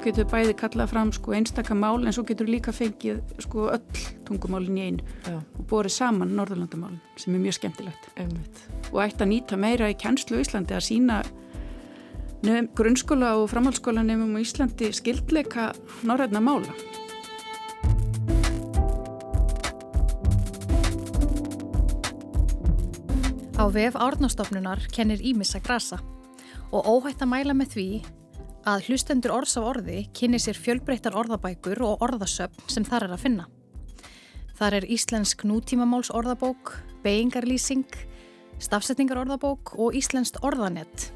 þú getur bæði kallað fram sko einstakka mál en svo getur líka fengið sko öll tungumálin í einu Já. og borið saman Norðurlandamálin sem er mjög skemmtilegt Einmitt. og ætti að nýta meira í kjænslu í Íslandi að sína grunnskóla og framhaldsskóla nefnum í Íslandi skildleika norræna mála Á vef árnastofnunar kennir Ímissa grasa og óhætt að mæla með því að hlustendur orðs af orði kynni sér fjölbreyttar orðabækur og orðasöfn sem þar er að finna. Þar er íslensk nútímamáls orðabók, beigingarlýsing, stafsetningar orðabók og íslenskt orðanett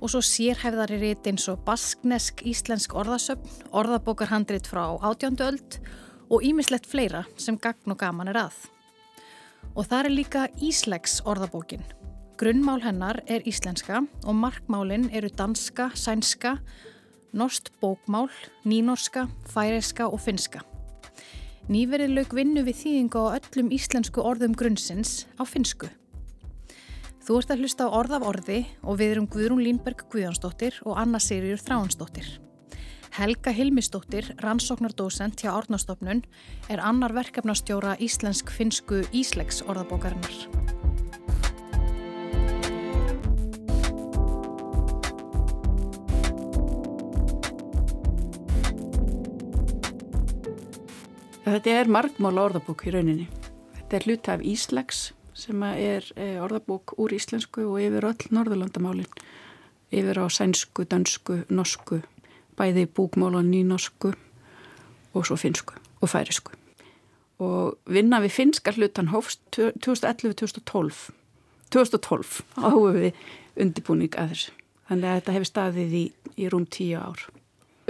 og svo sérhæfðari rít eins og basknesk íslensk orðasöfn, orðabókarhandrit frá átjándu öld og ímislegt fleira sem gagn og gaman er að. Og það er líka Íslegs orðabókin. Grunnmál hennar er íslenska og markmálinn eru danska, sænska, norst bókmál, nínorska, færiska og finska. Nýverið lög vinnu við þýðingu á öllum íslensku orðum grunnsins á finsku. Þú ert að hlusta á orð af orði og við erum Guðrún Línberg Guðjónsdóttir og Anna Sigurður Þráhansdóttir. Helga Hilmisdóttir, rannsóknardósent hjá Árnastofnun, er annar verkefnastjóra íslensk-finsku Íslegs orðabókarinnar. Þetta er margmála orðabók í rauninni. Þetta er hluta af Íslegs sem er eh, orðabók úr íslensku og yfir öll norðurlandamálinn. Yfir á sænsku, dansku, norsku, bæði búkmála nýnorsku og svo finsku og færisku. Og vinna við finskar hlutan hófst 2011-2012. 2012 áhugum við undirbúning að þessu. Þannig að þetta hefur staðið í, í rúm tíu ár.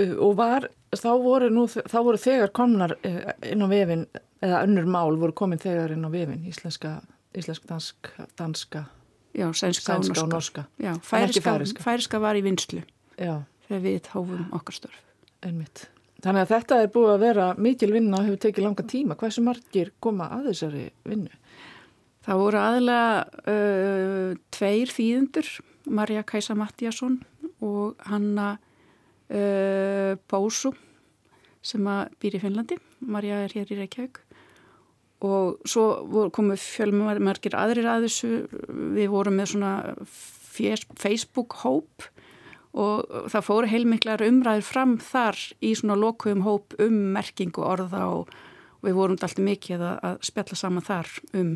Og var, þá voru, nú, þá voru þegar komnar inn á vefin, eða önnur mál voru komin þegar inn á vefin, íslenska, íslensk, dansk, danska, Já, sænska, sænska og norska. Já, færiska, færiska var í vinslu. Já þegar við háfum okkar störf. Einmitt. Þannig að þetta er búið að vera mikil vinna og hefur tekið langa tíma. Hversu margir koma að þessari vinnu? Það voru aðlega uh, tveir þýðundur, Marja Kæsa Mattíasson og Hanna uh, Bósu sem býr í Finnlandi. Marja er hér í Reykjavík og svo komu fjölmargir aðrir að þessu. Við vorum með svona Facebook-hóp og það fóru heilmiklar umræður fram þar í svona lokuðum hóp um merkingu orða og, við vorum alltaf mikið að, að spjalla saman þar um,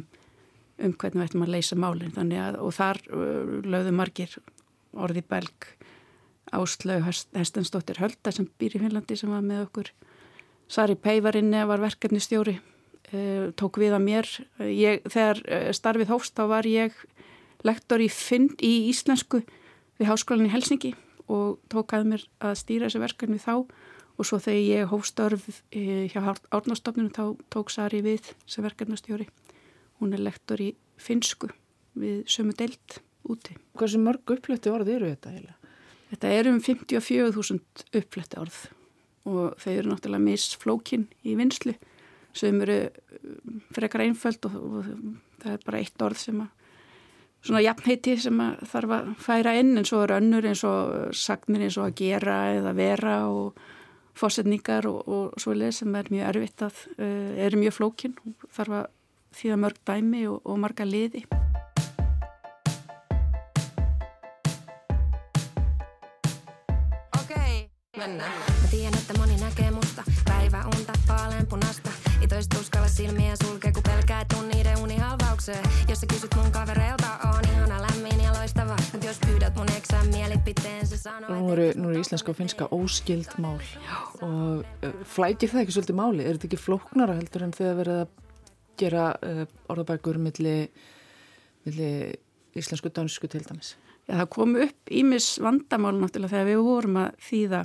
um hvernig við ættum að leysa málinn og þar uh, lögðu margir orði belg Áslaug Hestensdóttir Hölda sem býr í Finnlandi sem var með okkur Sari Peivarinne var verkefni stjóri uh, tók við að mér ég, þegar uh, starfið hófst þá var ég lektor í, Finn, í íslensku við háskólinni Helsingi og tók að mér að stýra þessi verkefni þá og svo þegar ég hófstörf eh, hjá Árnastofninu þá tók Sari við sem verkefnastjóri. Hún er lektor í finsku við sömu deilt úti. Hversu mörg uppfletti orð eru þetta heila? Þetta er um 54.000 uppfletti orð og þau eru náttúrulega misflókin í vinslu sem eru frekar einföld og, og það er bara eitt orð sem að svona jafnheiti sem þarf að færa inn en svo er önnur eins og sagnir eins og að gera eða vera og fórsetningar og, og svo leið sem er mjög erfitt að uh, er mjög flókin og þarf að þýða mörg dæmi og, og marga liði. Mennään. Mä tiedän, että moni näkee musta päivä unta vaaleanpunasta. Ei toista uskalla silmiä sulkee, kun pelkää, et on niiden unihalvaukseen. Jos sä kysyt mun kavereilta, on ihana lämmin ja loistava. Mut jos pyydät mun eksän mielipiteen, se sanoo... Nú eru, nú eru íslenska og finska óskild mál og uh, flækir það ekki svolítið máli? Er þetta ekki flóknara heldur en þegar verið að gera uh, orðabækur millir milli íslensku og dansku til dæmis? Já, það kom upp ímis vandamál náttúrulega þegar við vorum að þýða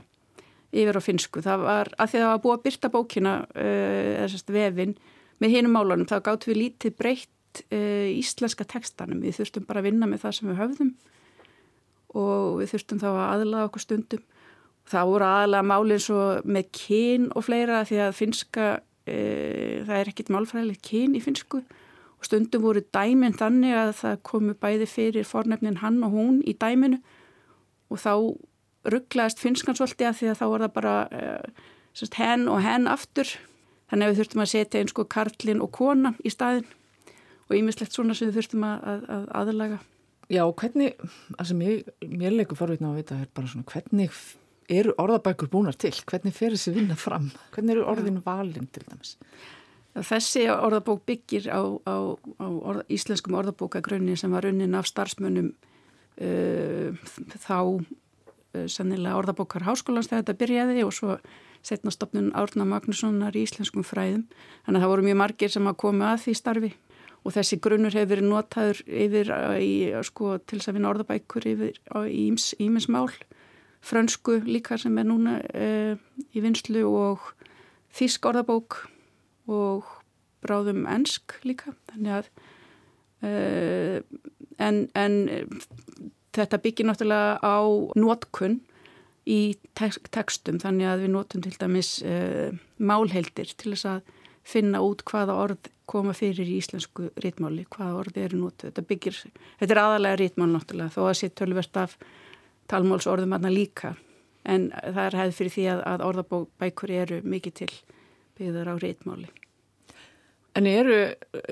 yfir á finsku. Það var að því að það var búið að byrta bókina uh, eða vefin með hinum málunum þá gátt við lítið breytt uh, íslenska tekstanum. Við þurftum bara að vinna með það sem við höfðum og við þurftum þá að aðlaða okkur stundum. Það voru aðlaða málinn svo með kyn og fleira því að finska, uh, það er ekkit málfræðilegt kyn í finsku og stundum voru dæminn þannig að það komu bæði fyrir fornefnin hann og hún í dæminu og þá rugglaðist finskan svolítið að því að þá var það bara uh, semst, henn og henn aftur þannig að við þurftum að setja einn sko karlinn og kona í staðin og ímislegt svona sem við þurftum að, að, að aðlaga Já, hvernig, það sem ég, mér leikur forvitna að vita er bara svona, hvernig eru orðabækur búnar til? Hvernig fer þessi vinna fram? Hvernig eru orðin valin til dæmis? Þessi orðabók byggir á, á, á orð, íslenskum orðabókagrunni sem var unnin af starfsmönnum uh, þá uh, sennilega orðabókar háskólans þegar þetta byrjaði og svo setna stopnun Árna Magnussonar í íslenskum fræðum. Þannig að það voru mjög margir sem að koma að því starfi og þessi grunnur hefur verið notaður yfir í, sko, til þess að vinna orðabækur yfir í íminsmál frönsku líka sem er núna uh, í vinslu og þísk orðabók og bráðum ensk líka þannig að uh, en, en þetta byggir náttúrulega á nótkunn í tekstum þannig að við nótum til dæmis uh, málheildir til þess að finna út hvaða orð koma fyrir í íslensku rítmáli, hvaða orði eru nótu þetta byggir, þetta er aðalega rítmál náttúrulega þó að sé tölverst af talmálsorðum aðna líka. En það er hefð fyrir því að, að orðabækur eru mikið til byggðar á rítmáli En eru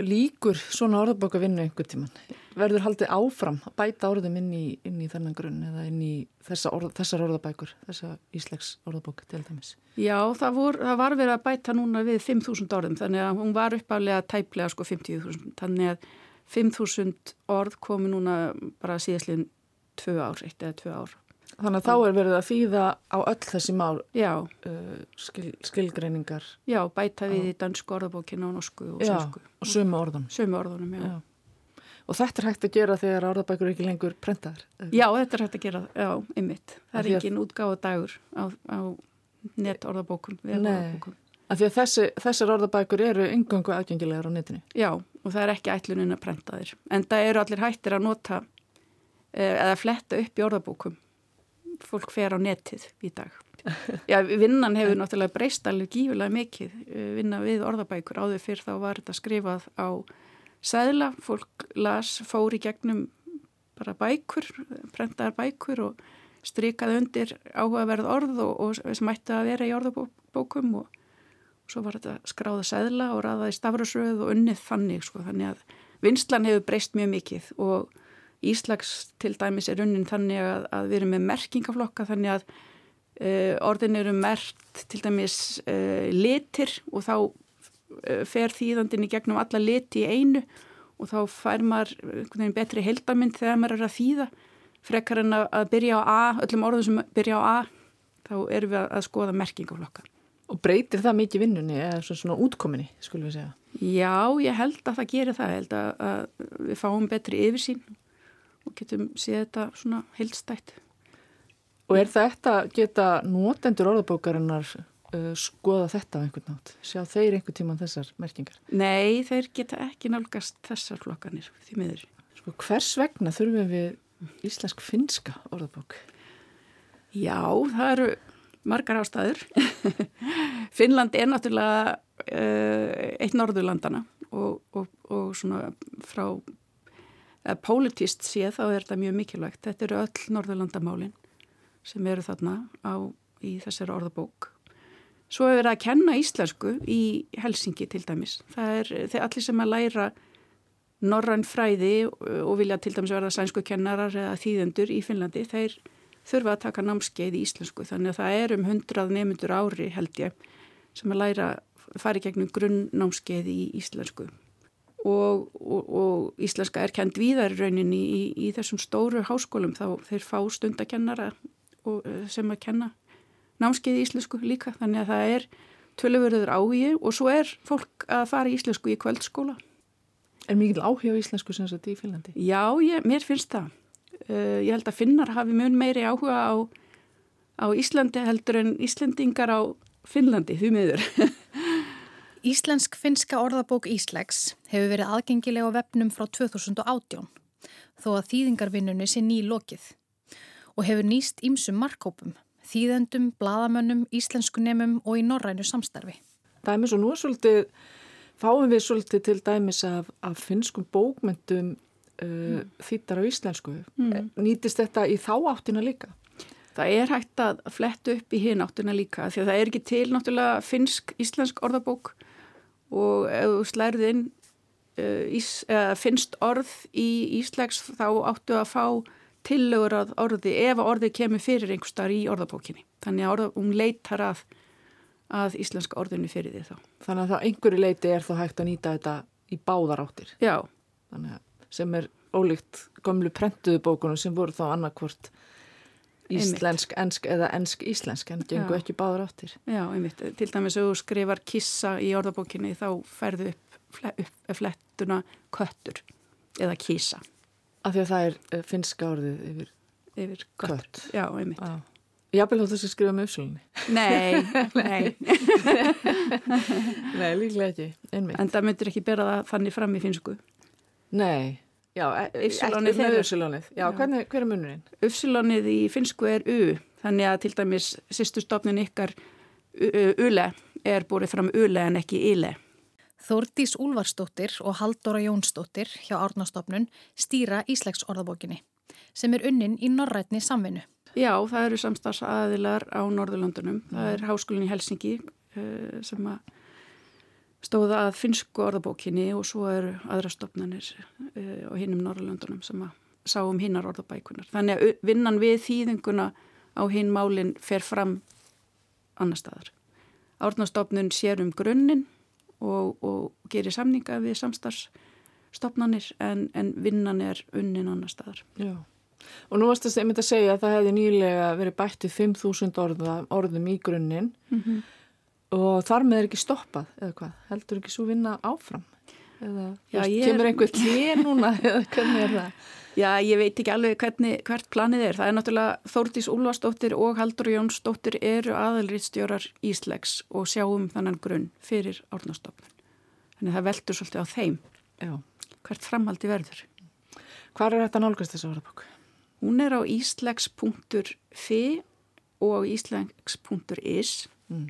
líkur svona orðabóka vinnu einhver tíman? Verður haldið áfram að bæta orðum inn í, inn í þennan grunn eða inn í þessa orð, þessar orðabækur, þessa íslegs orðabók til dæmis? Já, það, vor, það var verið að bæta núna við 5.000 orðum þannig að hún var uppálega tæplega sko 50.000 þannig að 5.000 orð komi núna bara síðastliðin tvö ár, eitt eða tvö ár. Þannig að þá er verið að þýða á öll þessi mál uh, skil, skilgreiningar. Já, bæta við í dansku orðabókinu og norsku og svensku. Og sömu orðunum. Sömu orðunum, já. já. Og þetta er hægt að gera þegar orðabækur ekki lengur prentaðar? Já, þetta er hægt að gera, já, ymmit. Það er engin útgáða dagur á, á net orðabókum. Nei, af því að þessi, þessar orðabækur eru yngangu aðgengilegar á netinu. Já, og það er ekki ætlunin að prenta þér. En það eru allir hættir að nota eh, eða fletta upp í orðabókum fólk fer á netið í dag. Já, vinnan hefur náttúrulega breyst alveg gífilega mikið. Eh, vinna við orðabækur. Áður fyrr þá var þetta skrifað á sæðla, fólk las, fór í gegnum bara bækur, prentaðar bækur og strikaði undir áhugaverð orð og, og sem ætti að vera í orðabókum og, og svo var þetta skráða sæðla og ræðaði stafrasröð og unnið þannig sko, þannig að vinslan hefur breyst mjög mikið og Íslags til dæmis er unnin þannig að, að við erum með merkingaflokka þannig að uh, orðin eru mert til dæmis uh, litir og þá uh, fer þýðandin í gegnum alla liti í einu og þá fær maður betri heldamind þegar maður er að þýða frekar en að byrja á A, öllum orðum sem byrja á A þá erum við að skoða merkingaflokka. Og breytir það mikið vinnunni eða svona útkominni, skulum við segja? Já, ég held að það gerir það, ég held að, að við fáum betri yfirsýn og getum séð þetta svona heilstætt. Og er þetta geta nótendur orðabókarinnar uh, skoða þetta á einhvern nátt? Sjá þeir einhvern tíman þessar merkingar? Nei, þeir geta ekki nálgast þessar flokkanir því miður. Sko hvers vegna þurfum við íslensk-finska orðabók? Já, það eru margar ástæður. Finnland er náttúrulega uh, eitt norðurlandana og, og, og svona frá politist sé þá er þetta mjög mikilvægt. Þetta eru öll Norðurlandamálin sem eru þarna á, í þessari orðabók. Svo er verið að kenna íslensku í Helsingi til dæmis. Það er þeir allir sem að læra norrann fræði og vilja til dæmis verða sænsku kennarar eða þýðendur í Finnlandi, þeir þurfa að taka námskeið í íslensku. Þannig að það er um hundrað nefnundur ári held ég sem að læra fari gegnum grunnnámskeið í íslensku og, og, og íslenska er kend víðar rauninni í, í, í þessum stóru háskólum þá þeir fá stundakennara og, eh, sem að kenna námskeið í íslensku líka þannig að það er tölurverður áhugi og svo er fólk að fara í íslensku í kvöldskóla. Er mikil áhuga á íslensku sem þetta í Finnlandi? Já, ég, mér finnst það. Uh, ég held að finnar hafi mjög meiri áhuga á, á Íslandi heldur en Íslandingar á Finnlandi, því miður. Íslensk-finska orðabók Íslegs hefur verið aðgengileg á vefnum frá 2018 þó að þýðingarvinnunni sé ný lokið og hefur nýst ímsum markkópum, þýðendum, bladamönnum, íslenskunemum og í norrænu samstarfi. Dæmis og nú er svolítið, fáum við svolítið til dæmis af, af finskum bókmyndum uh, mm. þýttar á íslensku. Mm. Nýtist þetta í þá áttina líka? Það er hægt að fletta upp í hinn áttuna líka því að það er ekki til náttúrulega finsk-íslensk orðabók og ef þú slærið inn uh, finnst orð í íslensk þá áttu að fá tillögur að orði ef orðið kemur fyrir einhver starf í orðabókinni. Þannig að orða, hún leitar að, að íslenska orðinu fyrir því þá. Þannig að það einhverju leiti er þá hægt að nýta þetta í báðar áttir. Já. Þannig að sem er ólíkt gömlu prentuðu bókunum sem voru þá annarkvort íslensk, ensk eða ensk-íslensk en gengur ekki báður áttir. Já, einmitt. Til dæmis ef þú skrifar kissa í orðabókinni þá ferðu upp, upp flettuna köttur eða kísa. Af því að það er eh, finska orðið yfir, yfir kött. kött. Já, einmitt. Já. Jábel hótt þess að skrifa með uppsölunni. Nei, nei. nei, líklega ekki, einmitt. En það myndir ekki bera það þannig fram í finsku. Nei. Já, Ypsilonið með Ypsilonið. Já, hvernig, hver er munurinn? Ypsilonið í finsku er U, þannig að til dæmis sýstustofnun ykkar Ule er búið fram Ule en ekki Ile. Þórdís Úlvarsdóttir og Haldóra Jónsdóttir hjá Árnastofnun stýra Íslegs orðabókinni sem er unnin í norrætni samvinnu. Já, það eru samstagsaðilar á Norðurlöndunum. Það er háskólinn í Helsingi uh, sem að stóða að finsku orðabókinni og svo eru aðra stopnarnir uh, á hinnum Norrlöndunum sem að sá um hinnar orðabækunar. Þannig að vinnan við þýðinguna á hinn málinn fer fram annar staðar. Árnastofnun sér um grunninn og, og gerir samninga við samstarfstofnanir en, en vinnan er unnin annar staðar. Já. Og nú varst það að segja að það hefði nýlega verið bættið 5.000 orða, orðum í grunninn mm -hmm og þar með er ekki stoppað eða hvað, heldur ekki svo vinna áfram eða Já, veist, kemur er... einhver klið núna eða hvernig er það? Já, ég veit ekki alveg hvernig, hvert planið er. Það er náttúrulega Þórdís Úlvarsdóttir og Haldur Jónsdóttir eru aðalriðstjórar Íslegs og sjáum þannan grunn fyrir árnastofnun. Þannig það veldur svolítið á þeim. Já. Hvert framhaldi verður. Hvar er þetta nálgast þessu orðabokk? Hún er á íslegs.fi og íslegs.is mm.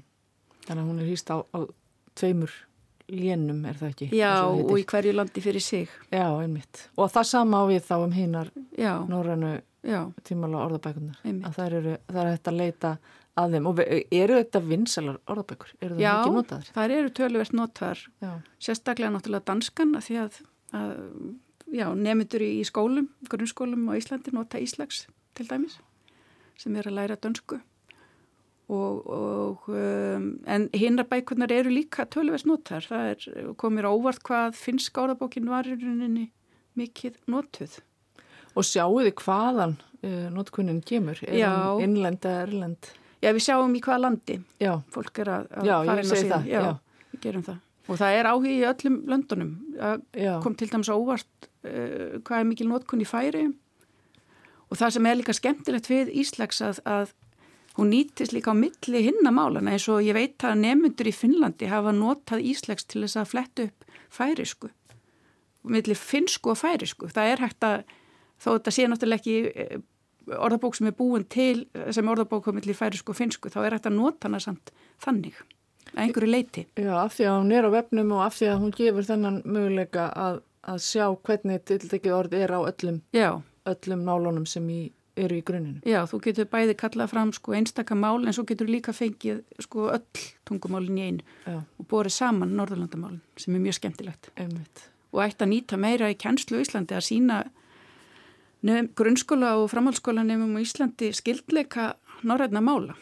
Þannig að hún er hýst á, á tveimur lénum, er það ekki? Já, og í hverju landi fyrir sig. Já, einmitt. Og það sama á við þá um hinnar norrannu tímala orðabækunar. Einmitt. Að það eru, það er hægt að leita að þeim. Og eru þetta vinsalar orðabækur? Eru það já, ekki notaður? Já, það eru töluvert notaður. Sérstaklega náttúrulega danskan að því að, að já, nefndur í skólum, grunnskólum á Íslandi nota Íslags til dæmis sem er að læra dansku. Og, og, um, en hinnar bækurnar eru líka tölvest notar. Það er, komir óvart hvað finnsk áðabókin var í rauninni mikið notuð. Og sjáu þið hvaðan uh, notkunnin kemur? Innlend eða erlend? Já, við sjáum í hvaða landi. Já. Fólk er að, að Já, fara inn að segja það. Já, við gerum það. Og það er áhug í öllum löndunum. Það kom til dæmis óvart uh, hvað er mikil notkun í færi. Og það sem er líka skemmtilegt við Íslags að, að hún nýtist líka á milli hinnamálana eins og ég veit að nefnundur í Finnlandi hafa notað Íslegs til þess að fletta upp færisku milli finnsku og færisku. Það er hægt að, þó þetta sé náttúrulega ekki eh, orðabók sem er búin til sem orðabók á milli færisku og finnsku þá er hægt að nota hana samt þannig að einhverju leiti Já, af því að hún er á vefnum og af því að hún gefur þennan möguleika að, að sjá hvernig tildekið orð er á öllum, öllum nálunum sem í eru í grunninu. Já, þú getur bæði kallað fram sko einstakka mál en svo getur líka fengið sko öll tungumálinn í einu Já. og borið saman Norðurlandamálinn sem er mjög skemmtilegt. Einmitt. Og ætti að nýta meira í kjænslu í Íslandi að sína nefn, grunnskóla og framhaldsskóla nefnum í Íslandi skildleika norræna mála.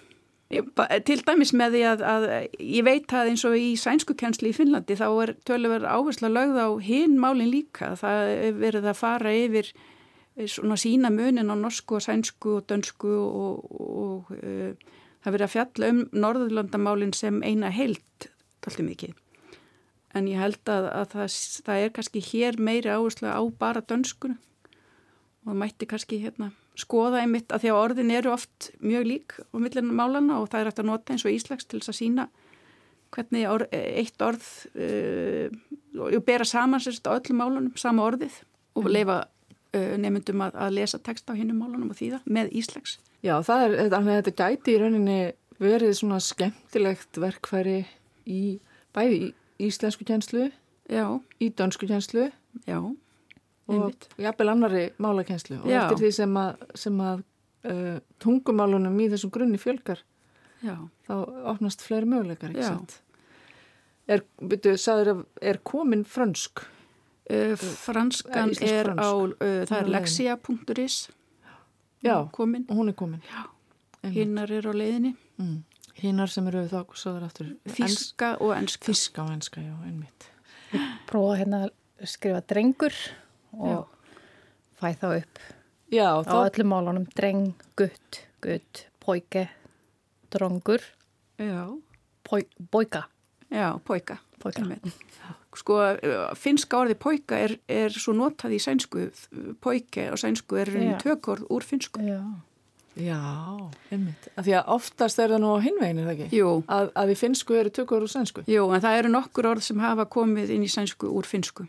Ég, til dæmis með því að, að ég veit að eins og í sænsku kjænslu í Finnlandi þá er tölur áherslu að lögða á hinn málinn líka. Það er verið að fara yfir svona sína munin á norsku og sænsku og dönsku og, og uh, það verið að fjalla um Norðurlandamálinn sem eina heilt alltaf mikið. En ég held að, að það, það er kannski hér meiri áherslu á bara dönskunu og það mætti kannski hérna, skoða einmitt að því að orðin eru oft mjög lík á millinu málana og það er eftir að nota eins og íslags til þess að sína hvernig orð, eitt orð uh, og bera saman sérst á öllum málunum, sama orðið og mm. leifa nefndum að, að lesa text á hinnum málunum og þýða með Íslegs. Já, það er, þetta gæti í rauninni verið svona skemmtilegt verkfæri í bæði í íslensku kjænslu, í dönsku kjænslu og jafnvel annari málakjænslu og Já. eftir því sem að, sem að uh, tungumálunum í þessum grunni fjölgar Já, þá opnast fleiri möguleikar, ekki Já. sant? Er, byrju, sagður að er komin frönsk? Uh, franskan er á, uh, það er lexia.is Já, komin, hún er komin. Já. Hinnar er á leiðinni, Mm. Hinnar sem eru þá, þíska og enska. Þíska og enska, já, einmitt. Prófa hérna að skrifa drengur og fæ þá upp Já, á þá, öllum málunum dreng, gutt, gutt, poike, drongur, Já, poi, boika. já, poika. Poika. Einmitt. Sko, finska orði poika er, er svo notað í sænsku, poike og sænsku er Já. tökorð úr finsku. Já. já, einmitt. Af því að oftast er það nú á hinvegin, er það ekki? Jú, Að, að í finsku eru tökur úr sænsku. jú, en það eru nokkur orð sem hafa komið inn í sænsku úr finsku.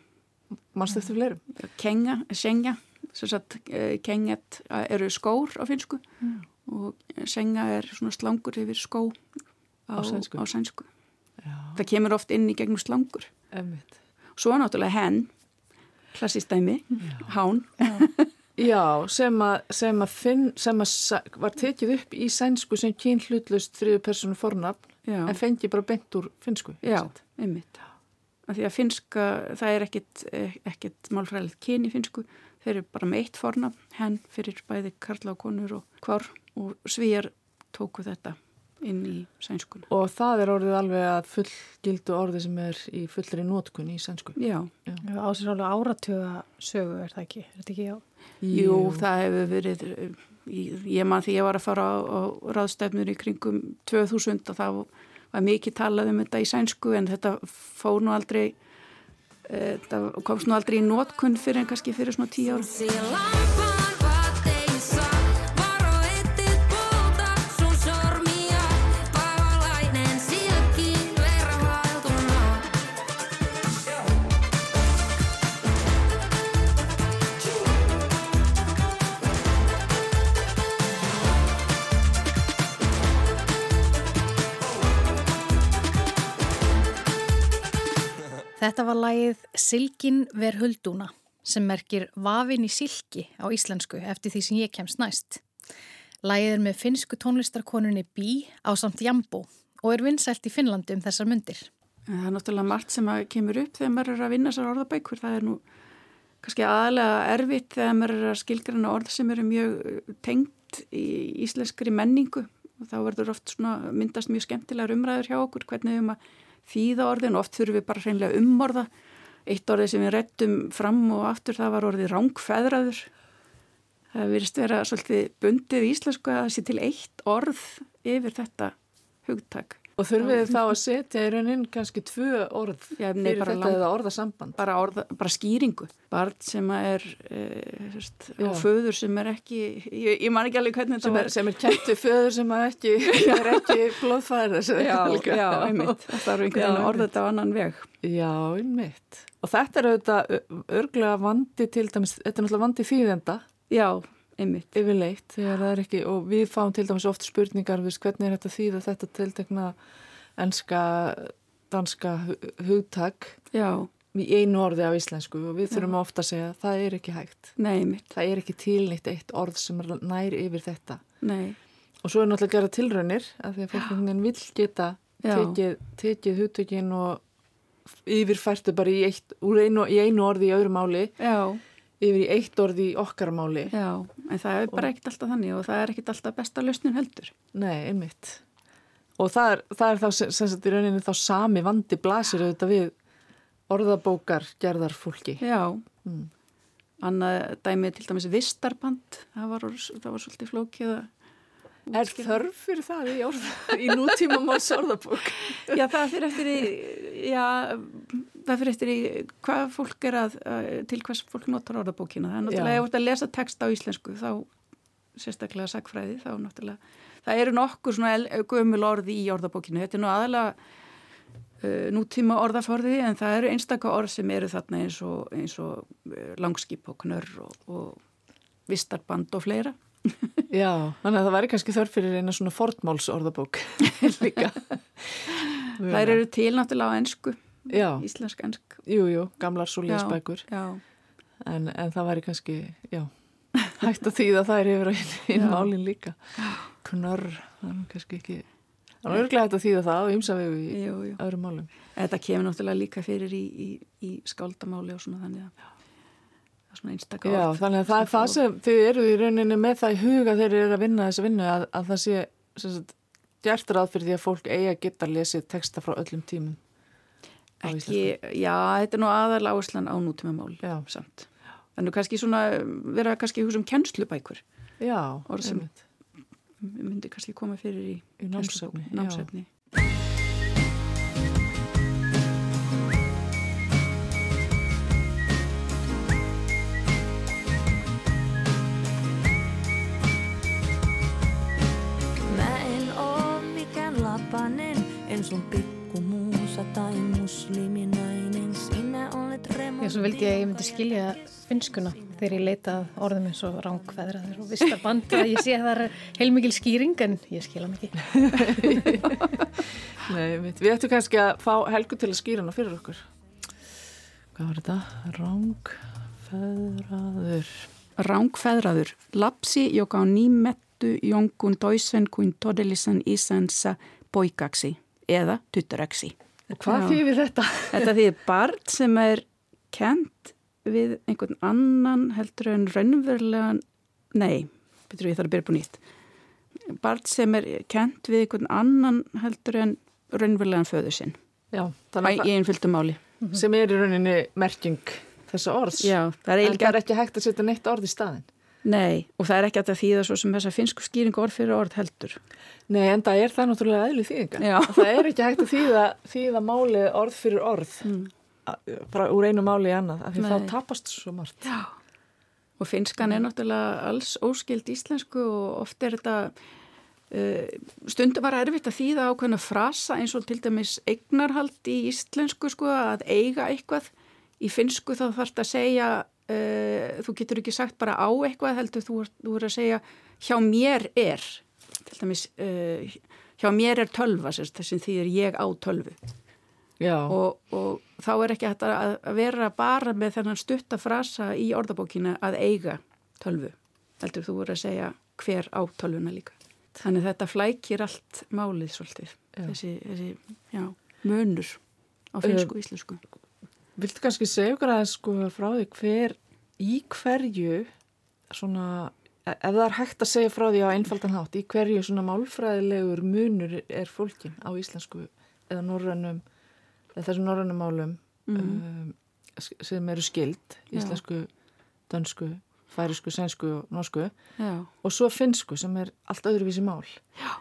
Manstu eftir fleirum? Kenga, senja, sem sagt, eh, kenget eru skór á finsku og senja er svona slangur yfir skó á, Á sænsku. Á sænsku. Já, Það kemur oft inn í gegnum slangur. Einmitt. Svo náttúrulega henn, klassist dæmi, hán. Já, sem að, sem að, finn, sem var tekið upp í sænsku sem kyn hlutlust þriðu personu fornafn Já, en fengi bara bent úr finsku. ekki já. Af því að finska, það er ekkit, eh, ekkit málfræðilegt kyn í finsku. Þeir eru bara með eitt fornafn, henn fyrir bæði karla og konur og hvar og svíjar tóku þetta inn í sænskuna. Og það er orðið alveg að fullgildu orði sem er í fullri nótkun í sænsku. Já, Á sér alveg áratuga sögu er það ekki, er þetta ekki á? jú, það hefur verið, ég man því ég var að fara á, á ráðstefnur í kringum 2000 og það var mikið talað um þetta í sænsku en þetta fór nú aldrei, eh, þetta komst nú aldrei í nótkunn fyrir en kannski fyrir svona tíu ára. Þetta var lagið Silkin ver huldúna sem merkir vafin í silki á íslensku eftir því sem ég kemst næst. Lagið er með finsku tónlistarkonunni Bí á samt Jambo og er vinsælt í Finnlandi um þessar myndir. Það er náttúrulega margt sem kemur upp þegar maður er að vinna sér orðabækur. Það er nú kannski aðalega erfitt þegar maður er að skilgrana orð sem eru mjög uh, tengt í íslenskri menningu. Og þá verður oft myndast mjög skemmtilegar umræður hjá okkur hvernig um að þýða orðin oft þurfum við bara hreinlega umorða. Eitt orðið sem við rettum fram og aftur það var orðið rángfeðraður. Það virðist vera svolítið bundið í íslensku að það sé til eitt orð yfir þetta hugtak. Og þurfið þið þá að setja í raunin kannski tvö orð Já, nei, fyrir þetta lang- eða orðasamband. bara, orða, bara skýringu barn sem er veist, Já. og föður sem er ekki ég, ég man ekki alveg hvernig þetta er, sem er við föður sem að ekki, er ekki blóðfæðir. já, já, einmitt það þarf einhvern veginn einmitt. þetta á annan veg Já, einmitt. Og þetta er auðvitað örglega vandi til dæmis, þetta er náttúrulega vandi þýðenda já, einmitt yfirleitt þegar það er ekki, og við fáum til dæmis oft spurningar, við hvernig er þetta að þýða þetta tiltekna enska, danska hu- hugtak já, í einu orði á íslensku og við þurfum ofta að segja að það er ekki hægt. nei, einmitt Það er ekki tilnýtt eitt orð sem er nær yfir þetta. nei, Og svo er náttúrulega að gera tilraunir að því að fólk einhvern veginn vill geta Já. tekið, tekið hugtökin og yfirfærtu bara í, eitt, einu, í einu orði í öðru máli já, yfir í eitt orði í okkar máli. já en það er bara ekkert alltaf þannig og það er ekkert alltaf besta lausnin heldur Nei, einmitt. Og það er, það er þá sem, sagt í rauninni þá sami vandi blasir auðvitað við orðabókar gerðar fólki. já, Mm. annað dæmi til dæmis vistarband það var, það var svolítið flókið að Er þörf fyrir það í, orð, í nútíma máls orðabók? Já, það fyrir eftir í, já, það fyrir eftir í hvað fólk er að, að til hvers fólk notar orðabókina. Það er náttúrulega, þú ert að lesa text á íslensku, þá sérstaklega sagfræði, þá náttúrulega, það eru nokkur svona gömul orði í orðabókinu. Þetta er nú aðalega uh, nútíma orðaforði, en það eru einstaka orð sem eru þarna eins og, eins og uh, langskip og knörr og, og vistarband og fleira. Já, þannig að það væri kannski þörf fyrir eina svona fortmáls orðabók líka. Það eru til náttúrulega á ensku, Já, íslensk ensk. jú, jú, gamlar súliðsbækur. Já, En, en það væri kannski, já, hægt að þýða þær yfir einn málinn líka. Knörr, það er kannski ekki það er örglega hægt að þýða það og ymsa við í öðrum málum. Þetta kemur náttúrulega líka fyrir í, í, í skáldamáli og svona þannig að það er svona einstakar Já, þannig að það er það sem þið eru í rauninni með það í huga þið eru að vinna þessa vinnu að, að það sé sagt, gert ráð fyrir því að fólk eigi að geta að lesi texta frá öllum tímum Ekki, já, þetta er nú aðal áherslan á nútíma mál samt. Þannig kannski svona vera kannski húsum kennslubækur. Já, sem myndi kannski koma fyrir í, í námsefni, lapanen, en sun pikkumuusa tai musliminainen, sinä olet remontti. Já, svo vildi ég að ég myndi skilja finskuna þegar ég leitað orðum eins og ránkveðraður og vistaband að ég sé að það er heilmikil skýring en ég skilja mikið. Nei, við, við ættum kannski að fá Helgu til að skýra hana fyrir okkur. Hvað var þetta? Ránkveðraður. Ránkveðraður. Lapsi, joka on nimetty jonkun toisen kuin todellisen isänsä poikaksi eða tuttareksi. Hvað þýðir þetta? Þetta þýðir barn sem er kent við einhvern annan heldur en raunverulegan, nei, betur ég þarf að byrja búin nýtt. Barn sem er kent við einhvern annan heldur en raunverulegan föðu sinn. Já, þannig að... Í einfjöldum máli. Sem er í rauninni merking þessa orðs. Já, það er eiginlega... En það er ekki hægt að setja neitt orð í staðin. Nei, og það er ekki að það þýða svo sem þess að finsku skýringu orð fyrir orð heldur. Nei, en það er það náttúrulega eðlið þýðinga. Það er ekki hægt að þýða, þýða máli orð fyrir orð. Mm frá, úr einu máli í annað af því þá tapast svo margt Já, og finskan er náttúrulega alls óskild íslensku og oft er þetta uh, stundum var erfitt að þýða ákveðna frasa eins og til dæmis eignarhald í íslensku sko að eiga eitthvað í finsku þá þarf þetta að segja uh, þú getur ekki sagt bara á eitthvað heldur þú, þú er að segja hjá mér er til dæmis uh, hjá mér er tölva þess að því er ég á tölvu og, og þá er ekki hægt að vera bara með þennan stuttafrasa í orðabókina að eiga tölvu. Heldur þú verið að segja hver á tölvuna líka. Þannig þetta flækir allt málið svolítið, já. þessi, þessi já, mönur á finsku og íslensku. Viltu kannski segja okkar aðeins sko frá því hver í hverju svona, ef það er hægt að segja frá því á einfaldan hátt, í hverju svona málfræðilegur munur er fólkin á íslensku eða norrannum þessum norrannumálum mm. um, sem eru skild íslensku, dansku færisku, sænsku og norsku Já. og svo finsku sem er allt öðruvísi mál Já,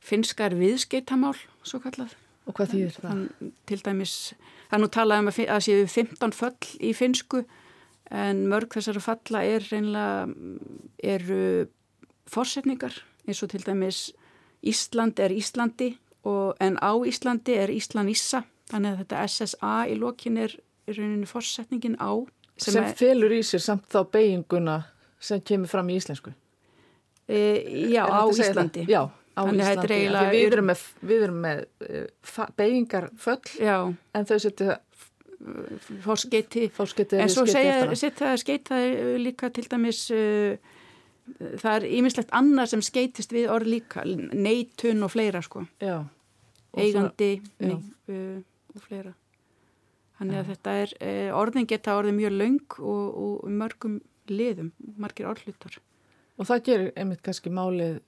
finska er viðskeitamál svo kallað og hvað þýðir það? Þann, til dæmis, það nú talaðum að, að séu 15 föll í finsku en mörg þessara falla er reynilega eru fórsetningar eins og til dæmis Ísland er Íslandi og, en á Íslandi er Ísland Íssa Þannig að þetta SSA í lokin er rauninni fórsetningin á. Sem, sem felur í sér samt þá beiginguna sem kemur fram í íslensku? E, já, á Íslandi. Já, á Þannig Íslandi. Eiginlega, við erum með, við erum með uh, beigingar föll já. en þau setja fórskeiti. En svo setja skeitaði líka til dæmis... Uh, það er ímislegt annað sem skeitist við orð líka, neitun og fleira sko. Já. Eigandi, það, nei, uh, og fleira. Þannig að þetta er, eh, orðin geta orðið mjög laung og, og mörgum liðum, margir orðlutar. Og það gerir einmitt kannski málið,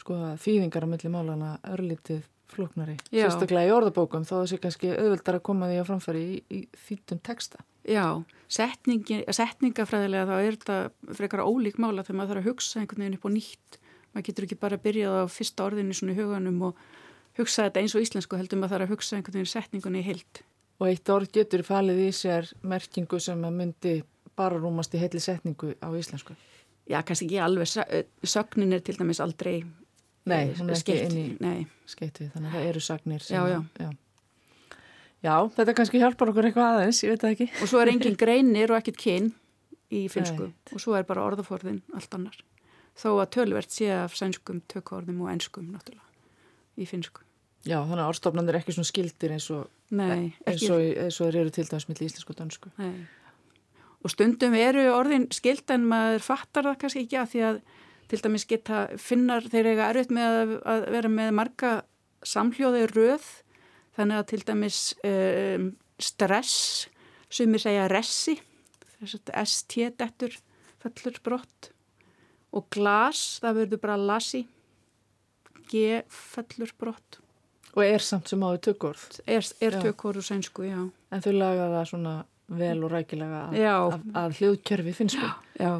sko að þýðingar á milli málana örlítið flóknari, Já. sérstaklega í orðabókum, þó þessi kannski auðvöldar að koma því á framfæri í, í þýttum texta. Já, setningafræðilega þá er þetta frekar ólík mála þegar maður þarf að hugsa einhvern veginn upp og nýtt. Maður getur ekki bara að byrja á fyrsta orðinu svona í huganum og hugsa þetta eins og íslensku heldur maður þarf að hugsa einhvern veginn setningunni í heild. Og eitt orð getur falið í sér merkingu sem að myndi bara rúmast í heilli setningu á íslensku? Já, kannski ekki alveg. Sögnin er til dæmis aldrei Nei, hún er ekki inn í skeitti, þannig að það eru sagnir sem... Já, já. já. Já, þetta kannski hjálpar okkur eitthvað aðeins, ég veit það ekki. Og svo er engin greinir og ekkit kyn í finsku Nei. og svo er bara orðaforðin allt annar. Þó að tölvert sé af sænskum, tökkorðum og ennskum náttúrulega í finsku. Já, þannig að orðstofnandir er ekki svona skildir eins og, Nei, eins og, eins og eru til dæmis millir íslensku og dansku. Nei. og stundum eru orðin skilt en maður fattar það kannski ekki að því að til dæmis geta finnar þeir eiga erfitt með að, að vera með marga samhljóði röð. Þannig að til dæmis um, stress sem er segja ressi ST-dettur fellur brott. Og glas það verður bara lasi G fellur brott. Og er samt sem áður tökkorð er, er tökkorð úr sænsku, já. En þau laga það svona vel og rækilega að, að, að hljóðkjörfi finnst sko já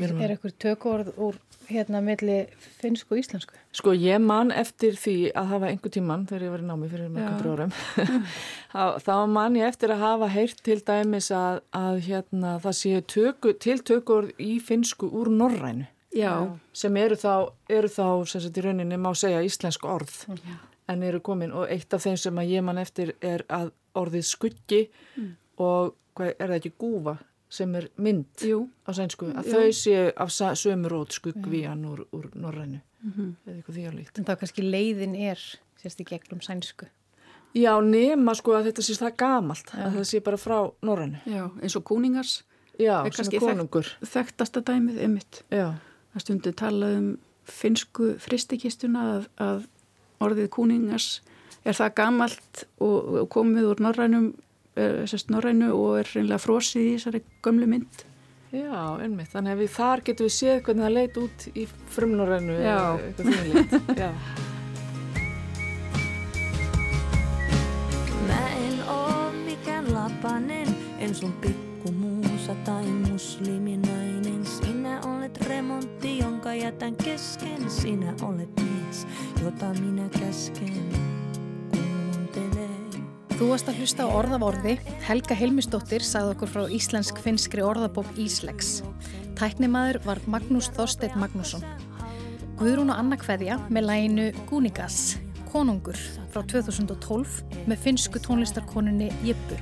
Er eitthvað tökkorð úr hérna milli finsku og íslensku? Sko ég man eftir því að hafa einhver tíman þegar ég var í námi fyrir mjög árum þá man ég eftir að hafa heyrt til dæmis að, að hérna, það séu töku, til tökkorð í finsku úr norrænu Já. sem eru þá, eru þá sem sagt í rauninni má segja íslensk orð Já. en eru komin og eitt af þeim sem að ég man eftir er að orðið skuggi mm. og hvað, er það ekki gúfa sem er mynd Jú. á sænsku að Jú. þau séu af sömurót skuggvían úr, úr norrænu mm -hmm. eða eitthvað því að líkt En þá kannski leiðin er sérst í gegnum sænsku Já, nema sko að þetta sést það gamalt Já. að það sé bara frá norrænu Já, eins og kúningars Já, sem er konungur þekkt, Þekktasta dæmið er mitt Já Það stundu talað um finsku fristikistuna að, að orðið kúningars er það gamalt og, og komið úr norrænum sérst norrænu og er reynilega frosið í þessari gömlu mynd Já, einmitt, þannig að við þar getum við séð hvernig það leit út í frumnorrænu eitthvað þínleitt Já Mä en oo mikään lapanen, en sun pikkumuusa tai musliminainen. Sinä olet remontti, jonka jätän kesken. Sinä olet mies, jota minä käsken. Þú varst að hlusta á orðavorði. Helga Helmistóttir sagði okkur frá íslensk-finskri orðabók Íslegs. Tæknimaður var Magnús Þorstein Magnússon. Guðrún og Anna Kveðja með læginu Gúnigas, konungur frá 2012 með finsku tónlistarkonunni Jippu.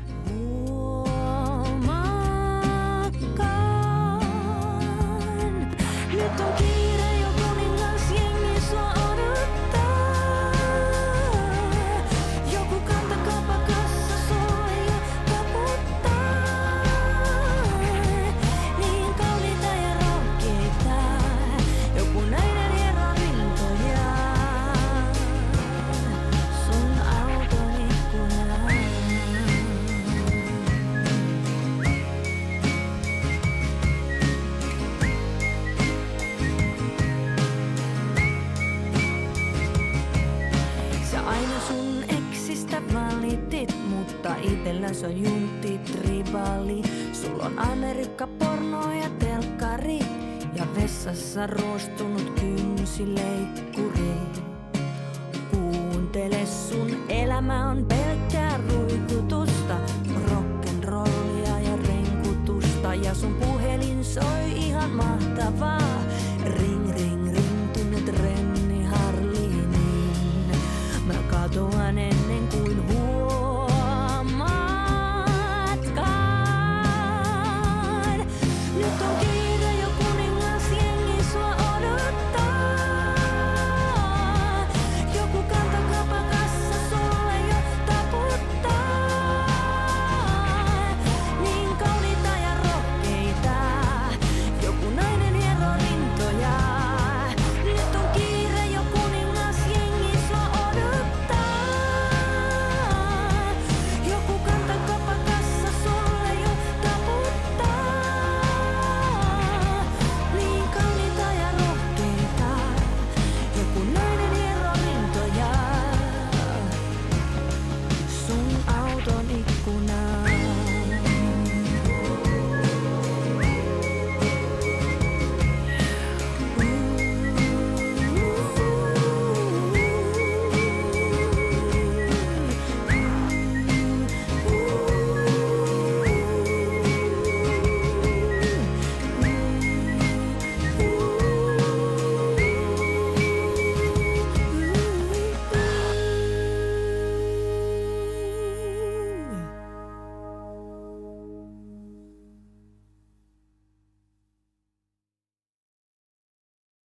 Itselläs on juntit rivali. Sulla on Amerikka, porno ja telkkari. Ja vessassa ruostunut kynsileikkuri. Kuuntele sun elämä on pelkkää ruikutusta. Rock'n'rollia ja renkutusta. Ja sun puhelin soi ihan mahtavaa.